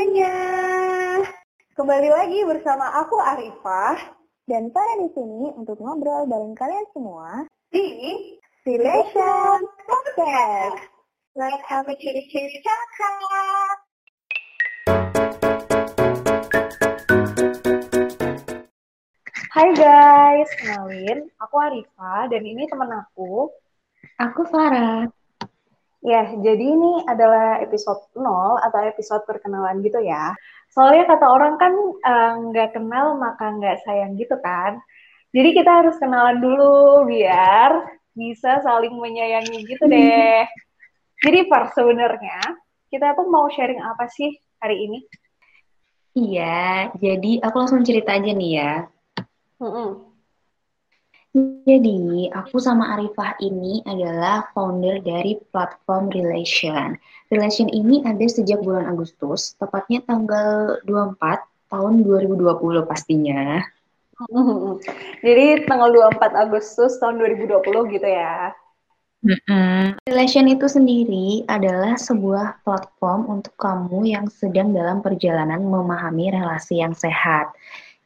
semuanya. Kembali lagi bersama aku Arifah dan Farah di sini untuk ngobrol bareng kalian semua di Relation Podcast. Let's have a ciri-ciri cakap. Hai guys, kenalin, aku Arifah dan ini teman aku. Aku Farah. Ya, jadi ini adalah episode 0 atau episode perkenalan gitu ya. Soalnya kata orang kan eh, nggak uh, kenal maka nggak sayang gitu kan. Jadi kita harus kenalan dulu biar bisa saling menyayangi gitu deh. Jadi Par, sebenarnya kita tuh mau sharing apa sih hari ini? Iya, jadi aku langsung cerita aja nih ya. Mm -mm. Jadi, aku sama Arifah ini adalah founder dari platform Relation. Relation ini ada sejak bulan Agustus, tepatnya tanggal 24 tahun 2020 pastinya. Jadi tanggal 24 Agustus tahun 2020 gitu ya. Mm-mm. Relation itu sendiri adalah sebuah platform untuk kamu yang sedang dalam perjalanan memahami relasi yang sehat.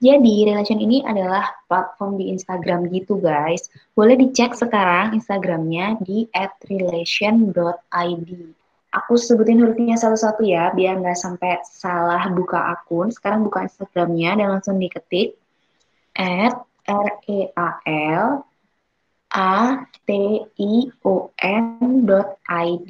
Jadi, Relation ini adalah platform di Instagram gitu guys. Boleh dicek sekarang Instagramnya di @relation.id. Aku sebutin hurufnya satu-satu ya, biar nggak sampai salah buka akun. Sekarang buka Instagramnya dan langsung diketik at r e dot id.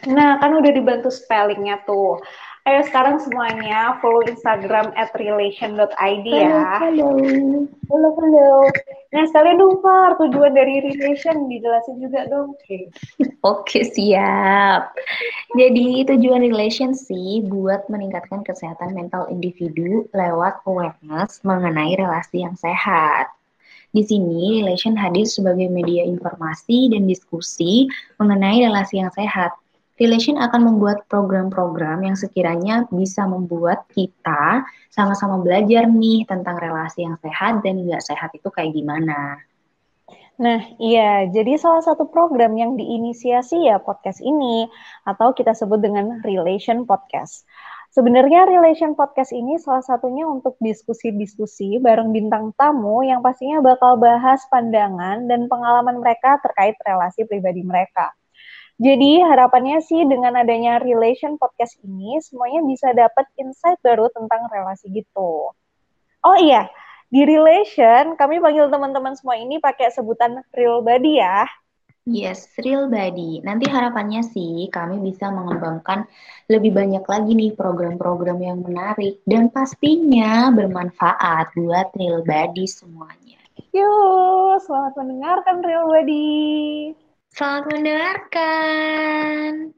Nah, kan udah dibantu spellingnya tuh. Ayo sekarang semuanya follow Instagram at relation.id ya. Halo, halo. Halo, Nah, sekalian dong, Far, tujuan dari relation dijelasin juga dong. Oke, okay, siap. Jadi tujuan relation sih buat meningkatkan kesehatan mental individu lewat awareness mengenai relasi yang sehat. Di sini, relation hadir sebagai media informasi dan diskusi mengenai relasi yang sehat. Relation akan membuat program-program yang sekiranya bisa membuat kita sama-sama belajar nih tentang relasi yang sehat dan nggak sehat itu kayak gimana. Nah, iya. Jadi salah satu program yang diinisiasi ya podcast ini atau kita sebut dengan Relation Podcast. Sebenarnya Relation Podcast ini salah satunya untuk diskusi-diskusi bareng bintang tamu yang pastinya bakal bahas pandangan dan pengalaman mereka terkait relasi pribadi mereka. Jadi harapannya sih dengan adanya Relation Podcast ini semuanya bisa dapat insight baru tentang relasi gitu. Oh iya, di Relation kami panggil teman-teman semua ini pakai sebutan real body ya. Yes, real body. Nanti harapannya sih kami bisa mengembangkan lebih banyak lagi nih program-program yang menarik dan pastinya bermanfaat buat real body semuanya. Yuk, selamat mendengarkan real body. Selamat mendengarkan.